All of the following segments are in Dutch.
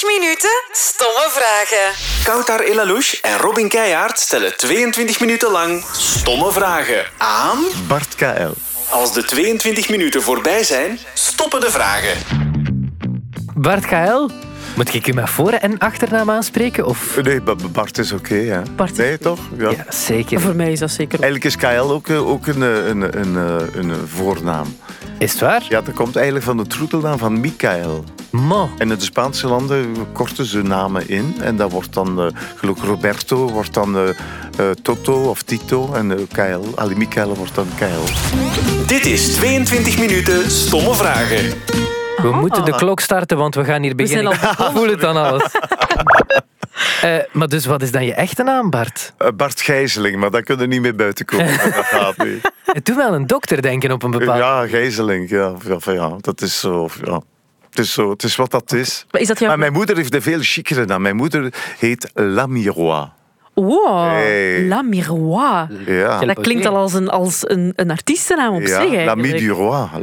22 minuten stomme vragen. Koutar Elalouche en Robin Keijaard stellen 22 minuten lang stomme vragen aan... Bart KL. Als de 22 minuten voorbij zijn, stoppen de vragen. Bart KL, moet ik u met voor- en achternaam aanspreken? Of? Nee, ba- Bart is oké? Bart is nee, toch? Ja. Ja, zeker. Voor mij is dat zeker. Eigenlijk is KL ook, eh, ook een, eh, een, een, een, een voornaam. Is het waar? Ja, dat komt eigenlijk van de troetelnaam van Michael. Man. En in de Spaanse landen korten ze namen in. En dat wordt dan, eh geloof ik, Roberto wordt dan eh, eh, Toto of Tito. En KL, Ali Michael wordt dan KL. Dit is 22 minuten stomme vragen. We moeten de klok starten, want we gaan hier We zijn beginnen. al Ik voel het dan alles. Eh, maar dus wat is dan je echte naam, Bart? Eh, Bart Gijzeling, maar daar kunnen we niet meer buiten komen. dat gaat niet. Het doet wel een dokter denken op een bepaald... Ja, Gijzeling, ja, ja, van ja, dat is zo. Ja. Het is, zo, het is wat dat is. Maar is dat jouw... Maar mijn moeder heeft een veel chicere naam. Mijn moeder heet La Miroir. Wow, Hey. La Miroir. Ja, Dat klinkt al als een, als een, een artiestennaam op ja zich eigenlijk.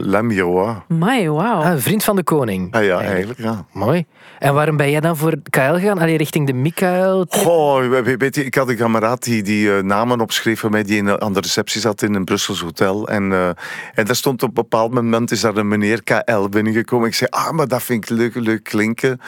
La Miroir. Amai, wauw. Ah, een vriend van de koning. Ah ja, eigenlijk, ja. Mooi. En waarom ben jij dan voor KL gegaan? Allee, richting de Mikael? We- weet je, ik had een kameraad die, die eh, namen opschreef voor mij, die in, aan de receptie zat in een Brussels hotel. En, eh, en daar stond op een bepaald moment, is daar een meneer KL binnengekomen. Ik zei, ah, maar dat vind ik leuk, leuk klinken.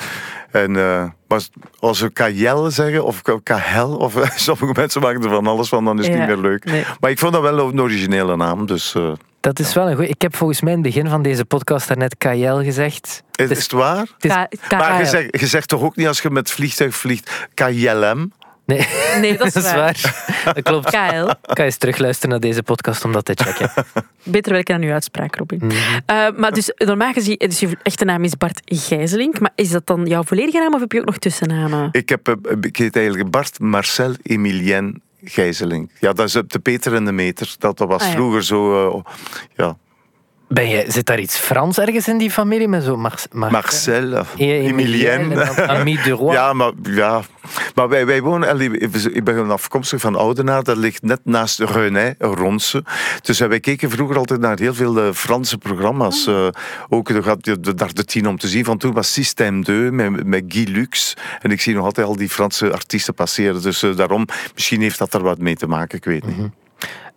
En eh, maar als we KL zeggen, of KL, of sommige mensen maken er van alles van, dan is het Ja, niet meer leuk. nee. Maar ik vond dat wel een originele naam, dus... eh, Dat is wel een goed. Ik heb volgens mij in het begin van deze podcast daarnet KL gezegd. is, Dus is het waar? het is- Maar je zegt, je zegt toch ook niet als je met vliegtuig vliegt KLM? Nee, Nee, dat is, dat is waar. Dat klopt. KL. Kan je eens terugluisteren naar deze podcast om dat te checken. Beter werken aan uw uitspraak, Robin. Mhm. Eh, maar dus, normaal gezien, dus je echte naam is Bart Gijzelink. Maar is dat dan jouw volledige naam of heb je ook nog tussennamen? Ik, heb, eh, ik heet eigenlijk Bart Marcel Emilien Gijzeling. Ja, dat is op de Peter en de Meter. Dat was Ah, ja. vroeger zo... eh, ja, Ben je, zit daar iets Frans ergens in die familie? Met zo Mar Mar Marcel, eh, Ja, Emilien en Emilien. dan Ami de Roy. Ja, maar, ja. maar wij, wij wonen... Ik ben afkomstig van Oudenaar. Dat ligt net naast Renay, Ronse. Dus wij keken vroeger altijd naar heel veel eh, Franse programma's. Eh, ook daar de tien om te zien. Van toen was Système 2 met, met Guy Lux. En ik zie nog altijd al die Franse artiesten passeren. Dus eh, daarom, misschien heeft dat er wat mee te maken. Ik weet niet.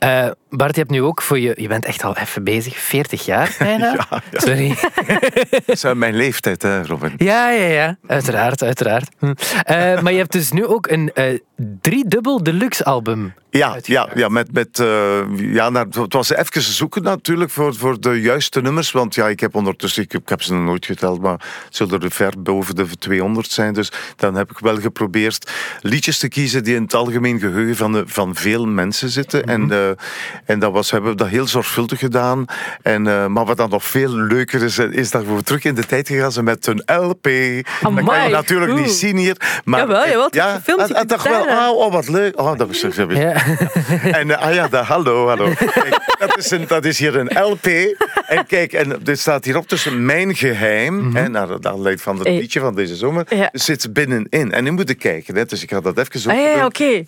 Eh, Bart, je hebt nu ook voor je... Je bent echt al even bezig. 40 jaar bijna. Ja, ja. Sorry. Dat is mijn leeftijd, hè, Robin. Ja, ja, ja. Uiteraard, uiteraard. Hm. Eh, maar je hebt dus nu ook een eh driedubbel deluxe album. Ja, ja, ja, met, met, ja naar, het was even zoeken natuurlijk voor, voor de juiste nummers. Want ja, ik heb ondertussen, ik, heb- ik heb ze nog nooit geteld, maar het zullen er ver boven de 200 zijn. Dus dan heb ik wel geprobeerd liedjes te kiezen die in het algemeen geheugen van, de, van veel mensen zitten. En, eh, en dat was, hebben we dat heel zorgvuldig gedaan. En, eh, maar wat dan nog veel leuker is, is dat we terug in de tijd gegaan zijn met een LP. dat kan je Amai, natuurlijk niet zien hier. Maar, Jawel, is ja, gefilmd, je en- en kunt dacht wel, daar, oh, oh, wat leuk. Oh, dat was zo. Ja. En eh, ah ja, dat, hallo, hallo. Dat, is een, dat is hier een LP. En kijk, en dit staat hierop tussen mijn geheim, hè, naar de aanleiding van het Hey. liedje van deze zomer, Ja. zit binnenin. En nu moet je kijken, hè, dus ik ga dat even zo Ah, ja, oké.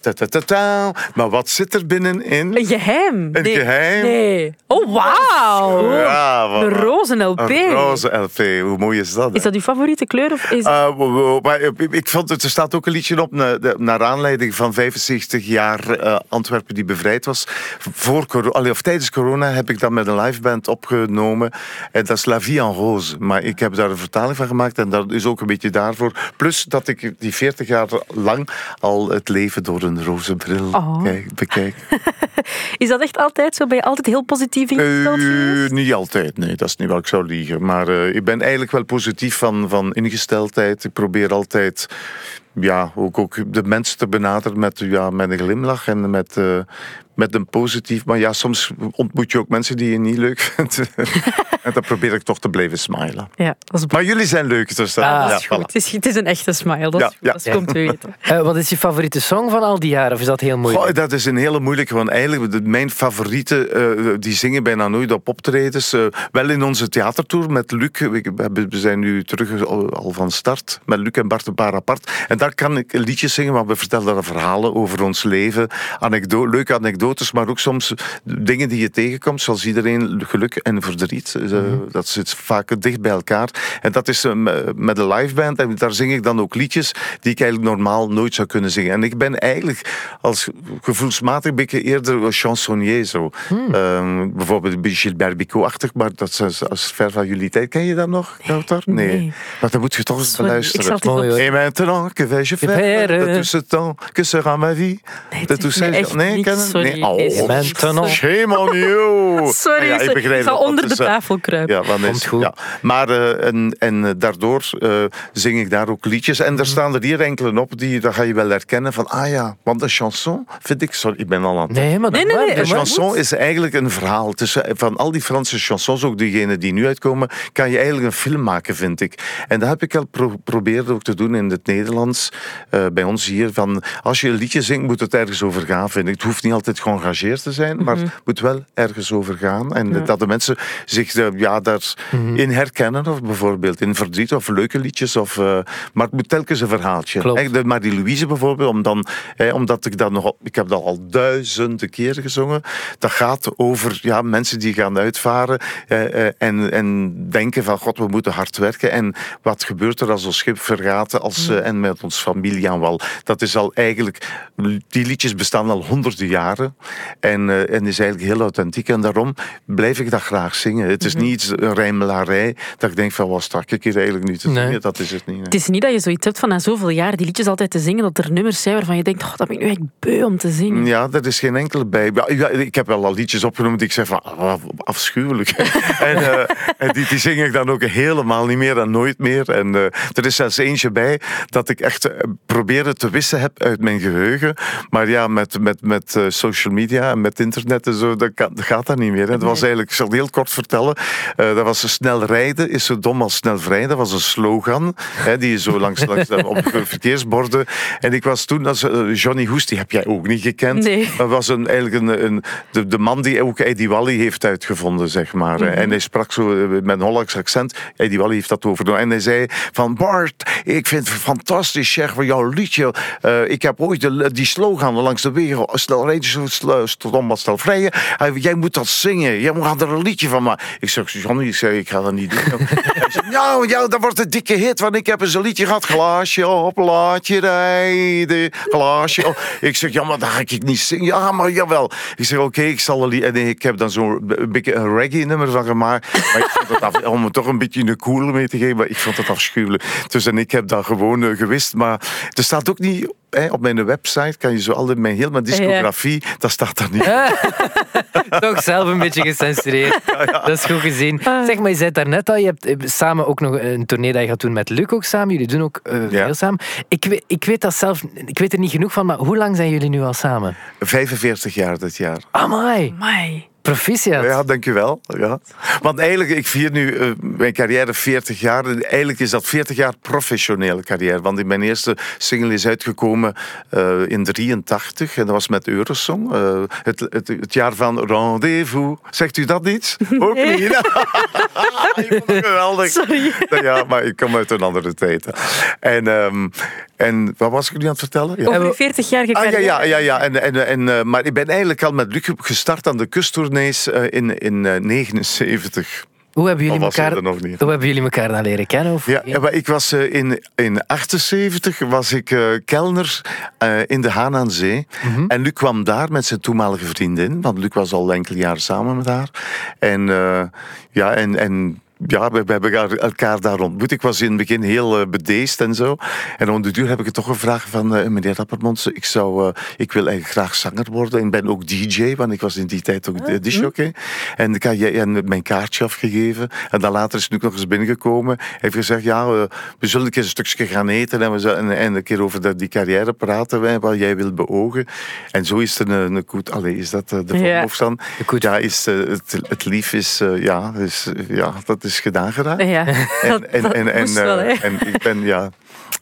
Maar wat zit er binnenin? Een geheim. Een nee. geheim? Nee. Oh, wauw. Ja, wat- Een roze LP. Een roze LP, hoe mooi is dat? hè? Is dat uw favoriete kleur? Of is... Uh, wo- maar, eh, ik vond het, er staat ook een liedje op naar aanleiding van 75 jaar eh, Antwerpen die bevrijd was. Voor corona, of tijdens corona heb ik dat met een liveband opgenomen. En dat is La Vie en Rose. Maar ik heb daar een vertaling van gemaakt en dat is ook een beetje daarvoor. Plus dat ik die 40 jaar lang al het leven door een roze bril Oh. kijk, bekijk. Is dat echt altijd zo? Ben je altijd heel positief ingesteld Eh, geweest? niet altijd, nee, dat is niet waar ik zou liegen. Maar eh, ik ben eigenlijk wel positief van, van ingesteldheid. Ik probeer altijd ja, ook, ook de mensen te benaderen met, ja, met een glimlach en met, eh, met een positief. Maar ja, soms ontmoet je ook mensen die je niet leuk vindt. en dan probeer ik toch te blijven smilen. Ja, dat is, Maar jullie zijn leuk, dus dat, Ah, dat ja, is goed. voilà. Het is, het is een echte smile. Dat Ja, ja. dat te weten. Eh, wat is je favoriete song van al die jaren? Of is dat heel moeilijk? Goh, dat is een hele moeilijke, want eigenlijk mijn favorieten, eh, die zingen bijna nooit op optredens. Eh, wel in onze theatertour met Luc. We, zijn nu terug al, al van start met Luc en Bart een paar apart. En daar kan ik liedjes zingen, maar we vertellen daar verhalen over ons leven. Anekdo leuke anekdotes anekdotes, maar ook soms dingen die je tegenkomt, zoals iedereen geluk en verdriet. Eh, Dat zit vaak dicht bij elkaar. En dat is eh, me- met een liveband, en daar zing ik dan ook liedjes die ik eigenlijk normaal nooit zou kunnen zingen. En ik ben eigenlijk als gevoelsmatig een beetje eerder chansonnier. Zo. Ehm, bijvoorbeeld een beetje Gilbert Bicot-achtig, maar dat is als ver van jullie tijd. Ken je dat nog, Kautar? Nee. Maar dan moet je toch eens Sorry, beluisteren. ik zal het maintenant, que vais-je faire de temps? Que sera ma vie? Nee, de echt Nee, Nee. Oh, Maintenant. Shame on you! Sorry, Ja, ik, begrijp ga onder Dat de is, eh, tafel kruipen. Ja, want Komt is, goed. ja. Maar eh, en, en eh, daardoor eh, zing ik daar ook liedjes. En er staan er hier enkele op, die dat ga je wel herkennen van, ah ja, want een chanson vind ik, sorry, ik ben al aan het Nee, maar Nee, dat nee, nee, een dat maar. chanson is eigenlijk een verhaal. Tussen, van al die Franse chansons, ook diegenen die nu uitkomen, kan je eigenlijk een film maken, vind ik. En dat heb ik al pro probeerd ook te doen in het Nederlands, eh, bij ons hier. Van, als je een liedje zingt, moet het ergens over gaan, vind ik. Het hoeft niet altijd geëngageerd te zijn, maar het moet wel ergens over gaan. En dat de mensen zich eh, ja, daarin herkennen, of bijvoorbeeld in verdriet of leuke liedjes. Of, eh, maar het moet telkens een verhaaltje. Klopt. Hè, de Marie Louise bijvoorbeeld, om dan, hè, omdat ik dat nog, ik heb dat al duizenden keren gezongen. Dat gaat over ja, mensen die gaan uitvaren eh, eh, en, en denken van god, we moeten hard werken. En wat gebeurt er als ons schip vergaat als, eh, en met ons familie aan wal. Dat is al eigenlijk, die liedjes bestaan al honderden jaren en, eh, en is eigenlijk heel authentiek. En daarom blijf ik dat graag zingen. Het is niet iets, een rijmelarij dat ik denk van wat sta ik hier eigenlijk nu te Nee. zingen. Dat is het niet. nee. Het is niet dat je zoiets hebt van na zoveel jaar die liedjes altijd te zingen, dat er nummers zijn waarvan je denkt, oh, dat ben ik nu echt beu om te zingen. Ja, er is geen enkele bij. Ja, ik heb wel al liedjes opgenomen die ik zeg van ah, afschuwelijk. en eh, en die, die zing ik dan ook helemaal niet meer en nooit meer. En eh, er is zelfs eentje bij dat ik echt probeerde te wissen heb uit mijn geheugen. Maar ja, met, met, met eh, social media en met internet en zo, dat, gaat dat niet meer. hè. Dat was eigenlijk, ik zal het heel kort vertellen, eh, dat was snel rijden is zo dom als snel vrij. Dat was een slogan, hè, die je zo langs, langs de- op verkeersborden. En ik was toen, als, eh, Johnny Hoest, die heb jij ook niet gekend. Nee. Dat was een, eigenlijk een, een, de, de man die ook Eddie Wally heeft uitgevonden, zeg maar. Mhm. En hij sprak zo eh, met een Hollands accent. Eddie Wally heeft dat overgenomen. En hij zei van Bart, ik vind het fantastisch zeg van jouw liedje. Ik heb ooit de, die slogan langs de wegen, snel rijden, snel vrijen. Hij jij moet dat zingen. Jij moet er een liedje van maken. Ik zeg, Johnny, ik, ik ga dat niet doen. nou, ja, dat wordt een dikke hit, want ik heb eens een liedje gehad. Glaasje op, laat je rijden. Glaasje. Ik zeg, ja, maar dat ga ik niet zingen. Ja, maar jawel. Ik zeg, oké, ik zal een lied... En ik heb dan zo'n reggae-nummer van gemaakt. Maar ik vond het om er toch een beetje een cool mee te geven, maar ik vond het afschuwelijk. Dus en ik heb dat gewoon eh, gewist. Maar er staat ook niet... hè, op mijn website kan je zo altijd mijn heel mijn discografie, dat staat daar niet. Toch zelf een beetje gecensureerd. Dat is goed gezien. Ah. Zeg maar, je zei het daarnet al, je hebt eh, samen ook nog een tournee dat je gaat doen met Luc ook samen. Jullie doen ook Ja. veel samen. Ik weet, ik weet dat zelf, ik weet er niet genoeg van, maar hoe lang zijn jullie nu al samen? 45 jaar dit jaar. Amai, Amai. Proficiat. Ja, dankjewel. Ja. Want eigenlijk, ik vier nu eh, mijn carrière 40 jaar. En Eigenlijk is dat 40 jaar professionele carrière. Want in mijn eerste single is uitgekomen eh, in 83. En dat was met Eurosong. Eh, het, het, het jaar van Rendezvous. Zegt u dat niet? Ook niet. ik vond het geweldig. Sorry. Ja, maar ik kom uit een andere tijd. En, ehm, en wat was ik nu aan het vertellen? Ja. Over je 40-jarige Ah, ja, ja, ja, ja. En, en, en, eh, maar ik ben eigenlijk al met Luc gestart aan de kusttournees eh, in, in eh, 79. Hoe hebben jullie elkaar, nog niet? hoe hebben jullie elkaar dan leren kennen? Of Ja, ja, maar ik was eh, in, in 78 was ik eh, kelner eh, in de Haan aan Zee. En Luc kwam daar met zijn toenmalige vriendin, want Luc was al enkele jaren samen met haar. En eh, ja, en. en ja, we, we hebben elkaar- daar ontmoet. Ik was in het begin heel eh, bedeesd en zo. En om de duur heb ik het toch gevraagd van... eh, meneer Rappermons, ik, zou, eh, ik wil eigenlijk graag zanger worden. En ben ook DJ, want ik was in die tijd ook de disjockey. En ik had jij- en mijn kaartje afgegeven. En dan later is Luc nog eens binnengekomen. Hij heeft gezegd, ja, we zullen een keer een stukje gaan eten. En, we zullen, en, en een keer over de, die carrière praten, wij, wat jij wil beogen. En zo is er een, een koet... Allee, is dat de Ja. verlof dan? De koet. Ja, is, het, het lief is... ja, is, ja, dat is gedaan geraakt. Ja, En, en, en, en, wel, eh, en ik ben, ja,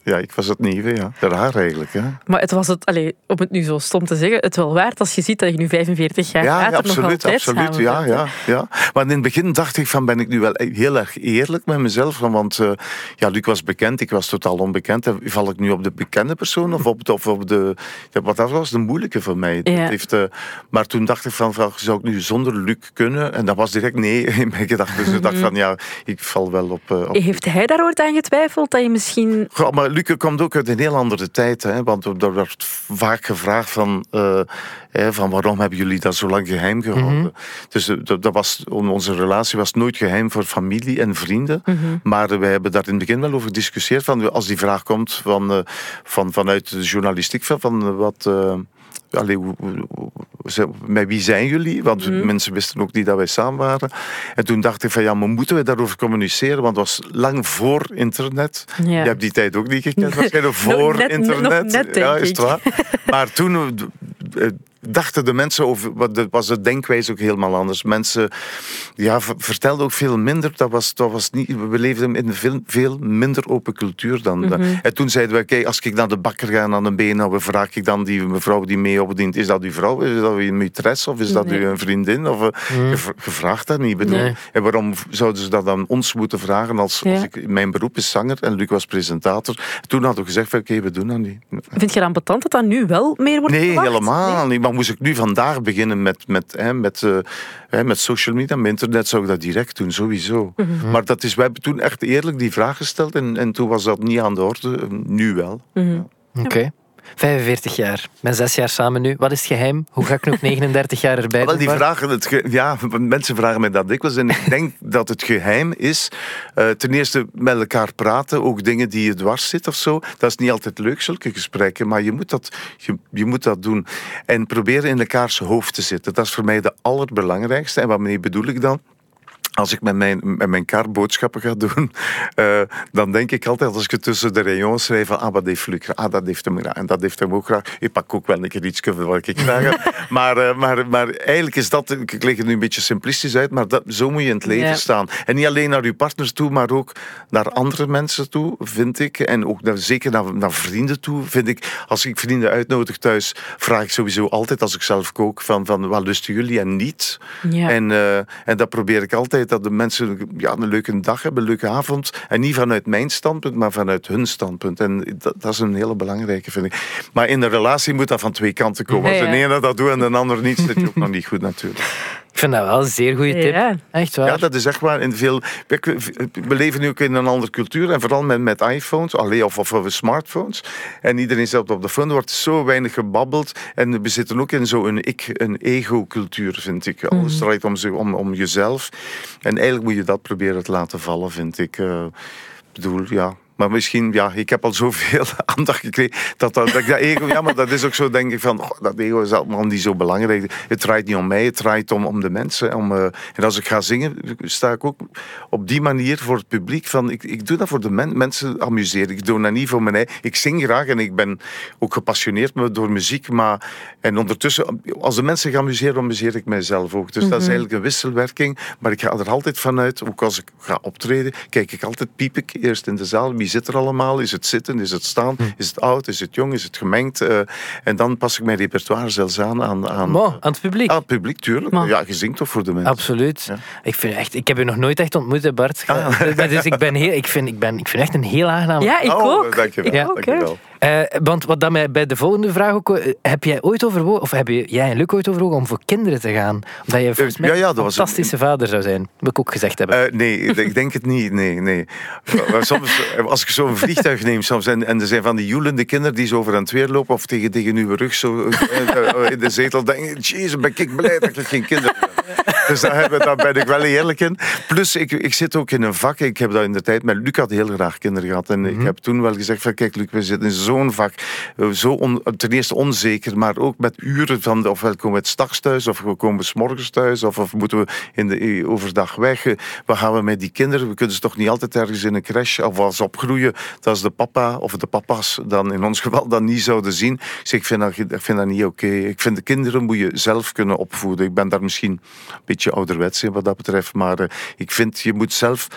Ja, ik was het nieuwe, ja. Raar eigenlijk, hè. Maar het was het, allee, om het nu zo stom te zeggen, het wel waard als je ziet dat je nu 45 jaar Ja, later ja, nog absoluut, altijd absoluut. Ja, bent, ja, ja. Maar in het begin dacht ik van, ben ik nu wel heel erg eerlijk met mezelf? Want eh, ja, Luc was bekend, ik was totaal onbekend. En val ik nu op de bekende persoon of op de... Of op de ja, wat dat was de moeilijke voor mij. Dat heeft, eh, maar toen dacht ik van, van, zou ik nu zonder Luc kunnen? En dat was direct nee in mijn gedachten. Dus ik dacht van, ja, ik val wel op... eh, op Heeft hij daar ooit aan getwijfeld dat je misschien... Goh, maar Luc komt ook uit een heel andere tijd. Hè? Want er werd vaak gevraagd van, eh, hè, van waarom hebben jullie dat zo lang geheim gehouden. Dus eh, dat, dat was, onze relatie was nooit geheim voor familie en vrienden. Maar eh, wij hebben daar in het begin wel over gediscussieerd. Van, als die vraag komt van, eh, van, vanuit de journalistiek, van, van wat... Allee, hoe- hoe- hoe- ze- met wie zijn jullie? Want mensen wisten ook niet dat wij samen waren. En toen dacht ik van ja, maar moeten we daarover communiceren? Want het was lang voor internet. Ja. Je hebt die tijd ook niet gekend, waarschijnlijk voor net- internet. net, ja, is het waar? Maar toen eh, dachten de mensen over, wat de- was de denkwijze ook helemaal anders. Mensen ja, vertelden ook veel minder. Dat was, dat was niet, we leefden in een veel, veel minder open cultuur dan dat. Mhm. En toen zeiden we, kijk, als ik naar de bakker ga aan een been, dan vraag ik dan die mevrouw die mee opdient, is dat uw vrouw? Is dat uw maîtresse? Of is dat Nee. uw vriendin? Of, eh, je, vraagt dat niet. Bedoel. Nee. En waarom zouden ze dat aan ons moeten vragen als, als Ja. ik, mijn beroep is zanger en Luc was presentator. Toen hadden we gezegd, oké, we doen dat niet. Vind je dan betant dat dat nu wel meer wordt Nee, verwacht? helemaal niet. Maar moest ik nu vandaag beginnen met, met, hè, met, eh, hè, met social media, met internet, zou ik dat direct doen, sowieso. Mhm. Maar dat is, wij hebben toen echt eerlijk die vraag gesteld en, en toen was dat niet aan de orde. Nu wel. Oké. 45 jaar. Ben zes jaar samen nu. Wat is het geheim? Hoe ga ik nog 39 jaar erbij Wel, doen? die vragen, het ge- ja, mensen vragen mij dat dikwijls. En ik denk dat het geheim is, eh, ten eerste met elkaar praten, ook dingen die je dwars zit of zo. Dat is niet altijd leuk, zulke gesprekken, maar je moet dat, je, je moet dat doen. En proberen in elkaars hoofd te zitten. Dat is voor mij de allerbelangrijkste. En waarmee bedoel ik dan? Als ik met mijn, met mijn kar boodschappen ga doen, eh, dan denk ik altijd als ik het tussen de rayons schrijf van ah, wat heeft Luc graag? Ah, dat heeft hem graag. En dat heeft hem ook graag. Ik pak ook wel een keer iets wat ik graag heb. maar, eh, maar, maar eigenlijk is dat, ik leg het nu een beetje simplistisch uit, maar dat, zo moet je in het leven Ja. staan. En niet alleen naar je partners toe, maar ook naar andere mensen toe, vind ik. En ook naar, zeker naar, naar vrienden toe, vind ik. Als ik vrienden uitnodig thuis, vraag ik sowieso altijd, als ik zelf kook, van, van wat lusten jullie en niet. Ja. En, eh, en dat probeer ik altijd, dat de mensen ja, een leuke dag hebben, een leuke avond. En niet vanuit mijn standpunt, maar vanuit hun standpunt. En dat, dat is een hele belangrijke, vind ik. Maar in een relatie moet dat van twee kanten komen. Als de ene dat doet en de ander niet, zit je ook nog niet goed natuurlijk. Ik vind dat wel een zeer goede tip. Ja. Echt waar. Ja, dat is echt waar. In veel, we, leven nu ook in een andere cultuur. En vooral met, met iPhones allee, of, of, of smartphones. En iedereen zit op de phone. Er wordt zo weinig gebabbeld. En we zitten ook in zo'n ik, een ego-cultuur, vind ik. Alles draait om, zo- om, om jezelf. En eigenlijk moet je dat proberen te laten vallen, vind ik. Eh, Ik bedoel, ja... Maar misschien, ja, ik heb al zoveel aandacht gekregen dat, dat, dat ik dat ego, ja, maar dat is ook zo, denk ik van, goh, dat ego is allemaal niet zo belangrijk. Het draait niet om mij, het draait om, om de mensen. Om, eh, en als ik ga zingen, sta ik ook op die manier voor het publiek van, ik, ik doe dat voor de men, mensen amuseren. Ik doe dat niet voor mijn eigen. Ik zing graag en ik ben ook gepassioneerd door muziek, maar en ondertussen, als de mensen gaan amuseren, amuseer ik mijzelf ook. Dus dat is eigenlijk een wisselwerking, maar ik ga er altijd vanuit, ook als ik ga optreden, kijk ik altijd, piep ik eerst in de zaal, wie zit er allemaal? Is het zitten, is het staan, is het oud, is het jong, is het gemengd? Eh, en dan pas ik mijn repertoire zelfs aan aan, aan, Mo, aan het publiek. aan het publiek, tuurlijk. Maar- Ja, je zingt toch voor de mensen? Absoluut. Ja. Ik, vind echt, ik heb je nog nooit echt ontmoet, hè, Bart. Ah. Dus ik ben, heel, ik, vind, ik, ben, ik vind echt een heel aangename Ja, ik Oh, ook. Dankjewel. Ik ook, hè. dankjewel. Eh, want wat dat mij bij de volgende vraag ook... eh, Heb jij ooit overwogen, of heb jij en Luc ooit overwogen om voor kinderen te gaan? Omdat je volgens mij ja, ja, een fantastische vader zou zijn. Moet ik ook gezegd hebben. Eh, nee, ik denk het niet. Nee, nee. Soms, eh, als ik zo'n vliegtuig neem soms, en, en er zijn van die joelende kinderen die zo over aan het weer lopen of tegen, tegen uw rug zo eh, eh, in de zetel, denk ik, jezus, ben ik blij dat ik geen kinderen heb. Dus daar, hebben, daar ben ik wel eerlijk in. Plus, ik, ik zit ook in een vak, ik heb dat in de tijd met Luc had heel graag kinderen gehad. En ik heb toen wel gezegd van, kijk Luc, we zitten in zo'n vak, eh, zo on- ten eerste onzeker, maar ook met uren van, ofwel komen we het s'nachts thuis, of we komen 's morgens thuis, of, of moeten we in de, eh, overdag weg. Eh, Wat gaan we met die kinderen? We kunnen ze toch niet altijd ergens in een crash, of als opgroeien, dat is de papa of de papa's dan in ons geval dat niet zouden zien. Dus ik vind dat, ik vind dat niet oké. Ik vind de kinderen moet je zelf kunnen opvoeden. Ik ben daar misschien beetje ouderwets zijn wat dat betreft. Maar eh, ik vind, je moet zelf...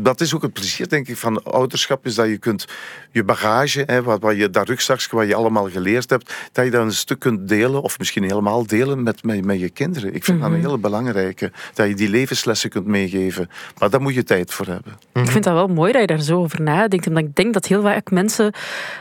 Dat is ook het plezier, denk ik, van ouderschap, is dat je kunt je bagage, hè, wat, wat je, dat rugzakje wat je allemaal geleerd hebt, dat je dat een stuk kunt delen, of misschien helemaal delen met, met, met je kinderen. Ik vind dat een hele belangrijke, dat je die levenslessen kunt meegeven. Maar daar moet je tijd voor hebben. Ik vind dat wel mooi dat je daar zo over nadenkt. Omdat ik denk dat heel vaak mensen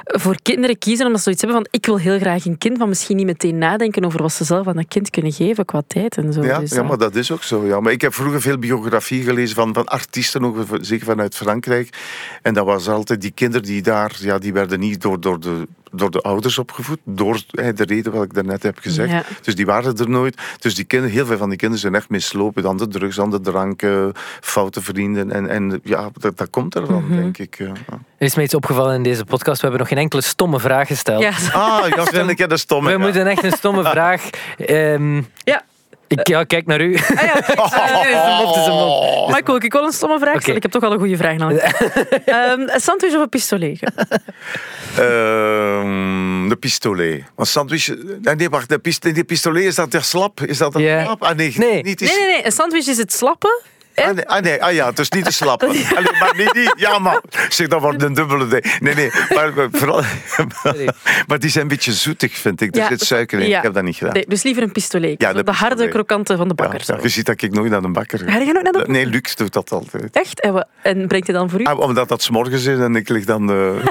voor kinderen kiezen omdat ze zoiets hebben van ik wil heel graag een kind, maar misschien niet meteen nadenken over wat ze zelf aan dat kind kunnen geven qua tijd en zo. Ja, Dus, ja, maar dat is ook zo. Ja. Maar ik heb vroeger veel biografie gelezen van, van artiesten, ook zeker vanuit Frankrijk. En dat was altijd die kinderen die daar, ja, die werden niet door, door, de, door de ouders opgevoed, door hè, de reden wat ik daarnet heb gezegd. Ja. Dus die waren er nooit. Dus die kinderen, heel veel van die kinderen zijn echt mislopen aan de drugs, aan de drank, eh, foute vrienden. En, en ja, dat, dat komt ervan, Mhm. denk ik. ja. Er is me iets opgevallen in deze podcast. We hebben nog geen enkele stomme vraag gesteld. ja. Ah, ja, stel ik de stomme. We ja. moeten echt een stomme vraag. ehm, Ja. Ik ja, kijk naar u. Ah, ja. Is een mop, het is een mop. Maar ik wil, ik wil een stomme vraag stellen. Ik heb toch wel een goede vraag nodig. Ehm, een sandwich of een pistolet? Ehm, de pistolet. Want sandwich... Nee, nee, wacht. De, pist, die pistolet, is dat de slap? Is dat een slap? Ah, nee. Nee. Niet die Nee, nee, nee. Een sandwich is het slappen. Ah nee, ah, nee, ah ja, het is niet te slappen. Allee, maar niet die, ja, maar zeg, dat wordt een dubbele ding. Nee, nee, maar, vooral, maar die zijn een beetje zoetig, vind ik. Er Ja, zit suiker in. ja. Ik heb dat niet gedaan. Nee, dus liever een pistolet. Ja, de de harde krokante van de Ja, bakker. ja, je ziet dat ik nooit naar een bakker Ga je nooit naar de bakker? Nee, Luc doet dat altijd. Echt? En, brengt hij dan voor u? Ah, omdat dat 's morgens is en ik lig dan... eh,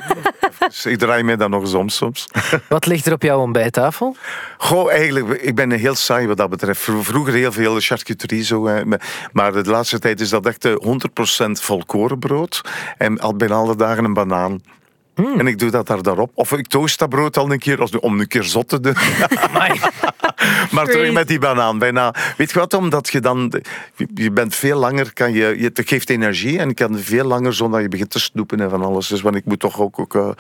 ik draai mij dan nog eens om soms. Wat ligt er op jouw ontbijttafel? Goh, eigenlijk, ik ben heel saai wat dat betreft. Vro- Vroeger heel veel charcuterie, zo, maar de laatste tijd is dat echt eh, 100% volkorenbrood. En al bijna alle dagen een banaan. En ik doe dat daar daarop. Of ik toast dat brood al een keer, als- om een keer zot te doen. Maar terug met die banaan. Bijna. Weet je wat? Omdat je dan... je- bent veel langer... Kan je, je, het geeft energie en je kan veel langer zonder dat je begint te snoepen en van alles. Dus want ik moet toch ook, ook eh,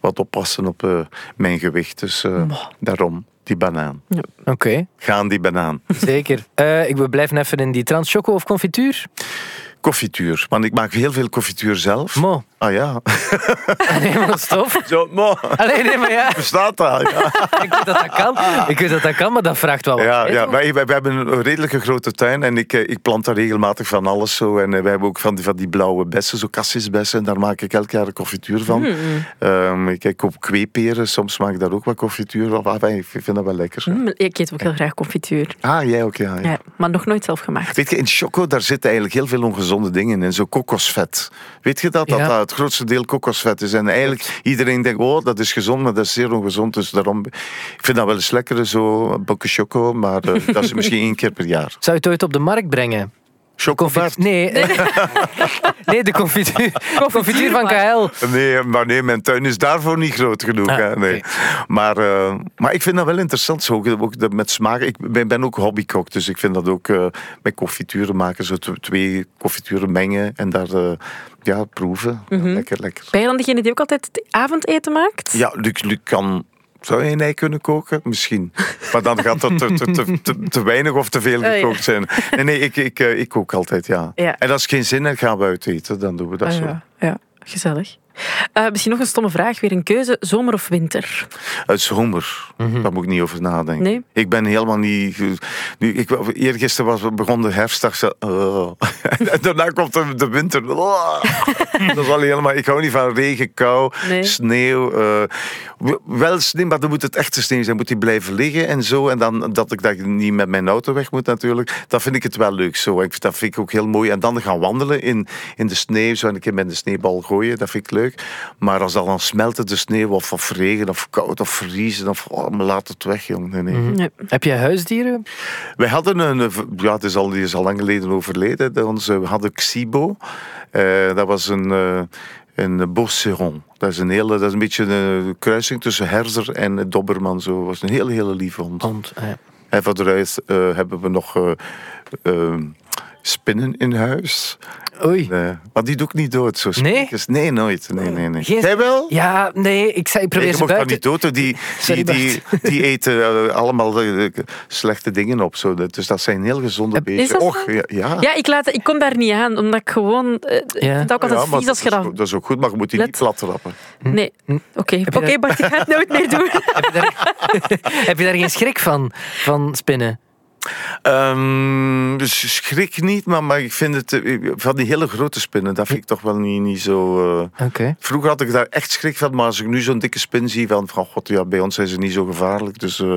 wat oppassen op eh, mijn gewicht. Dus eh, daarom, die banaan. Oké, Gaan die banaan. zeker. Eh, ik we blijven even in die trans choco of confituur. Confituur. Want ik maak heel veel confituur zelf. Mo. Ah ja. Nee, maar stof. Zo. Alleen nee, maar ja. Bestaat dat? Ja, Ik weet dat dat kan. Ik weet dat dat kan, maar dat vraagt wel wat. ja, ja. Wij, wij, wij hebben een redelijke grote tuin en ik, eh, ik plant daar regelmatig van alles zo. En eh, wij hebben ook van die, van die blauwe bessen, zo cassisbessen. En daar maak ik elk jaar een confituur van. Ehm, ik, ik koop kweeperen, soms maak ik daar ook wat confituur van. Ah, ik vind dat wel lekker. Hm, Ik eet ook heel graag confituur. Ah, jij ook, ja. ja. Ja, maar nog nooit zelf gemaakt. Weet je, in choco daar zitten eigenlijk heel veel ongezonde dingen in. Zo kokosvet. Weet je dat? Dat Ja. dat het grootste deel kokosvet is. En eigenlijk iedereen denkt, oh, dat is gezond, maar dat is zeer ongezond. Dus daarom, ik vind dat wel eens lekker, zo een bokje choco. Maar eh, dat is misschien één keer per jaar. Zou je het ooit op de markt brengen? Chocovet? Nee. Nee, de confituur, confituur van KL. Nee, maar nee, mijn tuin is daarvoor niet groot genoeg. Ah, hè, nee. maar, eh, maar ik vind dat wel interessant, zo, ook, met smaak. Ik ben, ben ook hobbykok, dus ik vind dat ook eh, met confituren maken. Zo tw- twee confituren mengen en daar eh, ja, proeven. Ja, lekker, lekker. Ben je dan degene die ook altijd het avondeten maakt? Ja, Luc, Luc kan... Zou je een ei kunnen koken? Misschien. Maar dan gaat dat te, te, te, te, te weinig of te veel ja. gekookt zijn. Nee, nee, ik, ik, eh, ik kook altijd, ja. Ja. En als geen zin heeft, gaan we uit eten. Dan doen we dat Ah, zo. ja. ja, gezellig. Eh, misschien nog een stomme vraag. Weer een keuze, zomer of winter? Het is zomer. Daar moet ik niet over nadenken. Nee? Ik ben helemaal niet... Nu, ik, eergisteren was, begon de herfstdag. Zo, oh. en daarna komt de, de winter. Oh. dat is al helemaal... Ik hou niet van regen, kou, Nee. sneeuw. eh, wel sneeuw, maar dan moet het echte sneeuw zijn. Moet die blijven liggen en zo. En dan dat ik dat ik niet met mijn auto weg moet natuurlijk. Dan vind ik het wel leuk zo. Ik, dat vind ik ook heel mooi. En dan gaan wandelen in, in de sneeuw. Zo en een keer met de sneeuwbal gooien. Dat vind ik leuk. Maar als dat dan smelten de sneeuw of, of regen of koud of vriezen. Of, oh, maar laat het weg, jong. Nee, nee. Nee. Heb je huisdieren? Wij hadden een, ja, het is al, die is al lang geleden overleden. De- Onze, we hadden Xibo. Eh, dat was een, eh een Beauceron. Dat is een hele, dat is een beetje een kruising tussen herder en doberman. Zo. Dat was een hele, hele lieve hond. Want, eh, En rest eh, hebben we nog eh, eh, spinnen in huis. oei. Eh, maar die doe ik niet dood. Zo Nee? spinnetjes. Nee, nooit. Nee, nee, nee. Geen- Jij wel? Ja, nee, ik, zei, ik probeer Nee, ze dat buiten... niet dood. Die, Sorry, die, die, die eten eh, allemaal eh, slechte dingen op. Zo. Dat- Dus dat zijn heel gezonde dat zo? Och, ja, ja. Ja, ik, laat, ik kom daar niet aan, omdat ik gewoon... vind het ook altijd Ja, vies als je dat, dat... is, dat ook goed, maar je moet die Let- niet plat trappen. Nee. Oké, oké, Bart, ik ga het nooit meer doen. Heb je, daar, heb je daar geen schrik van, van spinnen? Ehm, dus schrik niet, maar, maar ik vind het eh, van die hele grote spinnen, dat vind ik toch wel niet, niet zo. eh, Oké. Vroeger had ik daar echt schrik van, maar als ik nu zo'n dikke spin zie van, van god, ja, bij ons zijn ze niet zo gevaarlijk, dus eh,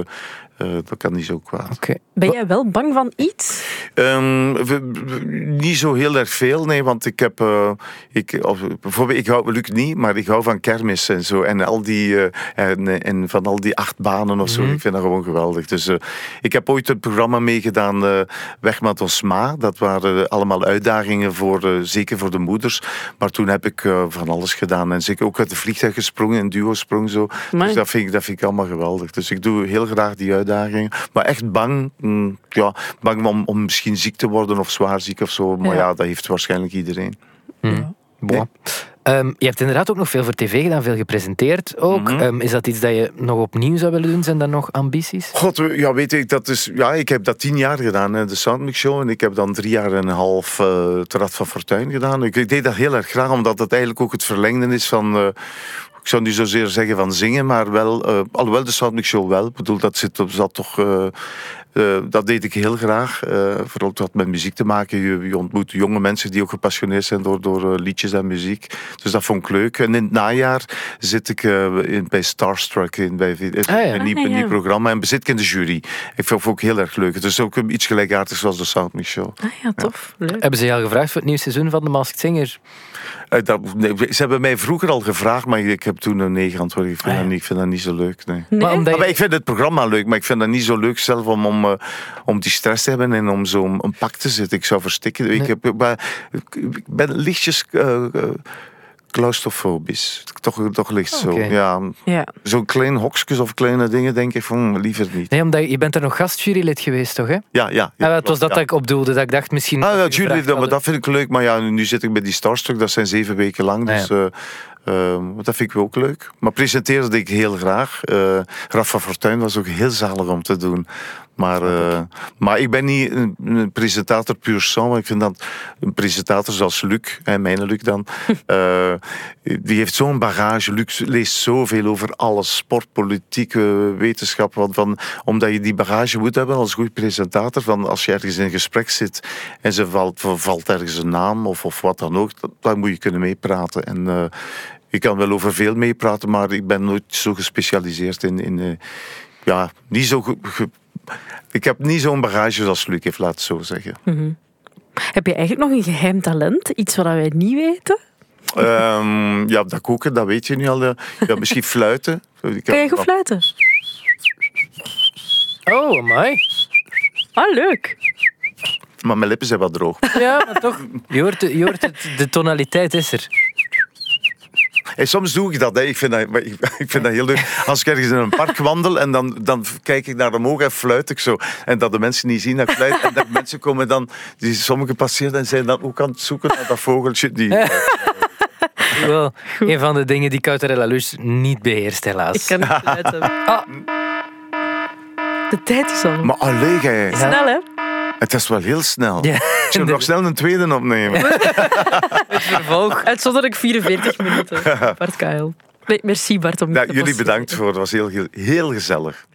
eh, dat kan niet zo kwaad. Oké. Ben jij wel bang van iets? Ehm, we- we- niet zo heel erg veel, nee, want ik heb, eh, ik, of, bijvoorbeeld, ik hou, Luc niet, maar ik hou van kermis en zo, en al die, eh, en, en van al die acht banen of zo, ik vind dat gewoon geweldig. Dus eh, ik heb ooit een programma meegedaan, Weg met ons ma, dat waren allemaal uitdagingen voor, zeker voor de moeders, maar toen heb ik van alles gedaan. En zeker ook uit de vliegtuig gesprongen, een duo sprong zo, dus dat vind, ik, dat vind ik allemaal geweldig. Dus ik doe heel graag die uitdagingen, maar echt bang, mm, ja, bang om, om misschien ziek te worden of zwaar ziek of zo, maar Ja. ja, dat heeft waarschijnlijk iedereen. Bon. Ehm, je hebt inderdaad ook nog veel voor tv gedaan, veel gepresenteerd ook. Mhm. Ehm, is dat iets dat je nog opnieuw zou willen doen? Zijn dat nog ambities? God, ja, weet ik, dat is, ja, ik heb dat tien jaar gedaan, hè, de Soundmix Show. En ik heb dan drie jaar en een half uh, het Rad van Fortuin gedaan. Ik, ik deed dat heel erg graag, omdat het eigenlijk ook het verlengde is van... eh, ik zou niet zozeer zeggen van zingen, maar wel... eh, alhoewel de Soundmix Show wel. Ik bedoel, dat zit, op- zat toch... eh, eh, dat deed ik heel graag. eh, vooral het had met muziek te maken. Je, je ontmoet jonge mensen die ook gepassioneerd zijn door, door liedjes en muziek. Dus dat vond ik leuk. En in het najaar zit ik eh, in, bij Starstruck, in, bij, in, ja. een, nieuw, Ah, een ja. nieuw programma. En bezit ik in de jury. Ik vond het ook heel erg leuk. Het is ook iets gelijkaardigs zoals de Soundmix Show. Ah ja, tof. Leuk. Hebben ze je al gevraagd voor het nieuwe seizoen van The Masked Singer? Eh, dat, nee, ze hebben mij vroeger al gevraagd, maar ik heb toen een nee geantwoord. Ik vind, Ah, ja. dat, niet, ik vind dat niet zo leuk. Nee. Nee? Maar omdat Ah, maar je- ik vind het programma leuk, maar ik vind dat niet zo leuk zelf om, om, eh, om die stress te hebben en om zo'n een pak te zitten. Ik zou verstikken. Ik, heb, maar, ik ben lichtjes eh, eh, claustrofobisch. Toch, toch licht zo. Ja, Ja. Zo'n klein hokjes of kleine dingen denk ik van liever niet. Nee, omdat je, bent er nog gastjurylid geweest, toch? Hè? Ja, ja. ja, Ja, het was dat ja. dat ik opdoelde, dat ik dacht misschien... Ah, dat ja, gevraagd dat, maar hadden. dat vind ik leuk. Maar ja, nu zit ik bij die Starstruck. Dat zijn zeven weken lang. Ah, Dus eh, eh, dat vind ik ook leuk. Maar presenteren deed ik heel graag. Eh Rafa Fortuyn was ook heel zalig om te doen. Maar, eh, maar ik ben niet een, een presentator puur sang. maar Ik vind dat een presentator zoals Luc, en mijn Luc dan, eh, die heeft zo'n bagage. Luc leest zoveel over alles, sport, politiek, wetenschap. Want van, omdat je die bagage moet hebben als goed presentator. Van als je ergens in een gesprek zit en ze valt, valt ergens een naam of, of wat dan ook, dan, moet je kunnen meepraten. En ik kan wel over veel meepraten, maar ik ben nooit zo gespecialiseerd in. in eh, ja, niet zo. ge- ge- ik heb niet zo'n bagage zoals Luc heeft, laat het zo zeggen. Heb je eigenlijk nog een geheim talent? Iets wat wij niet weten? Ehm, ja, dat koken, dat weet je nu al. eh. Ja, misschien fluiten. Ik Kan je goed fluiten? Oh, amai. Ah, leuk. Maar mijn lippen zijn wat droog. Ja, maar toch. Je hoort, je hoort het, de tonaliteit is er. Hey, soms doe ik dat. Hè. Ik, vind dat ik, ik vind dat heel leuk. Als ik ergens in een park wandel en dan, dan kijk ik naar omhoog en fluit ik zo. En dat de mensen niet zien dat ik fluit. En dat mensen komen dan, die sommigen passeren en zijn dan ook aan het zoeken naar dat vogeltje. Die, Wel, een van de dingen die Couterella Lus niet beheerst, helaas. Ik kan niet fluiten. Ah. De tijd is al. maar alleen jij, Snel, hè? Het is wel heel snel. Ja. Ik zou nog snel een tweede opnemen. Het vervolg. Uitzonderlijk 44 minuten. Bart. Nee, merci Bart om Ja, te jullie passeren. bedankt voor het. was heel, heel, heel gezellig.